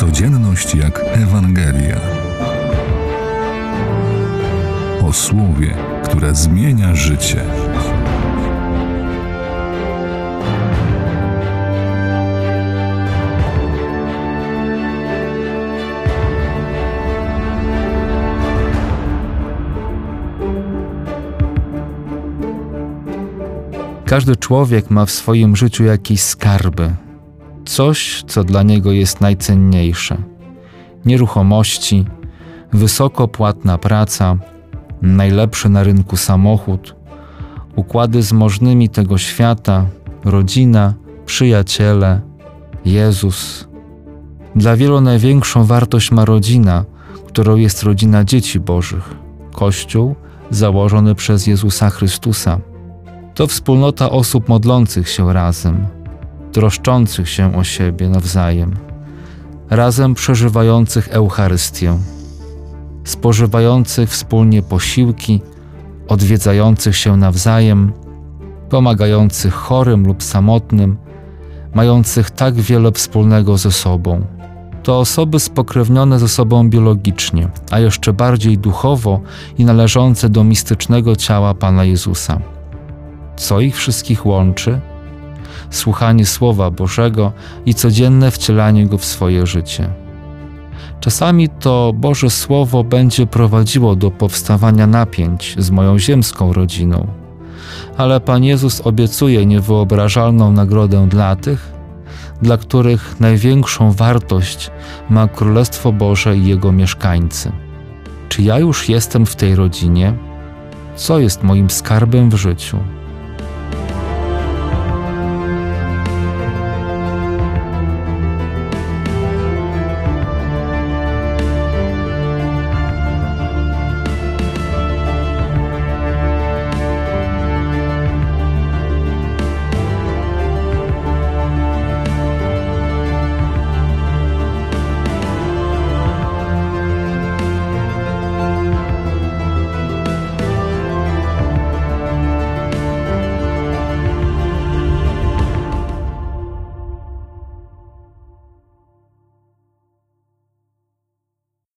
Codzienność jak Ewangelia. O słowie, które zmienia życie. Każdy człowiek ma w swoim życiu jakieś skarby, coś, co dla niego jest najcenniejsze. Nieruchomości, wysoko płatna praca, najlepszy na rynku samochód, układy z możnymi tego świata, rodzina, przyjaciele, Jezus. Dla wielu największą wartość ma rodzina, którą jest rodzina dzieci Bożych, Kościół założony przez Jezusa Chrystusa. To wspólnota osób modlących się razem, troszczących się o siebie nawzajem, razem przeżywających Eucharystię, spożywających wspólnie posiłki, odwiedzających się nawzajem, pomagających chorym lub samotnym, mających tak wiele wspólnego ze sobą. To osoby spokrewnione ze sobą biologicznie, a jeszcze bardziej duchowo i należące do mistycznego ciała Pana Jezusa. Co ich wszystkich łączy? Słuchanie Słowa Bożego i codzienne wcielanie go w swoje życie. Czasami to Boże Słowo będzie prowadziło do powstawania napięć z moją ziemską rodziną, ale Pan Jezus obiecuje niewyobrażalną nagrodę dla tych, dla których największą wartość ma Królestwo Boże i Jego mieszkańcy. Czy ja już jestem w tej rodzinie? Co jest moim skarbem w życiu?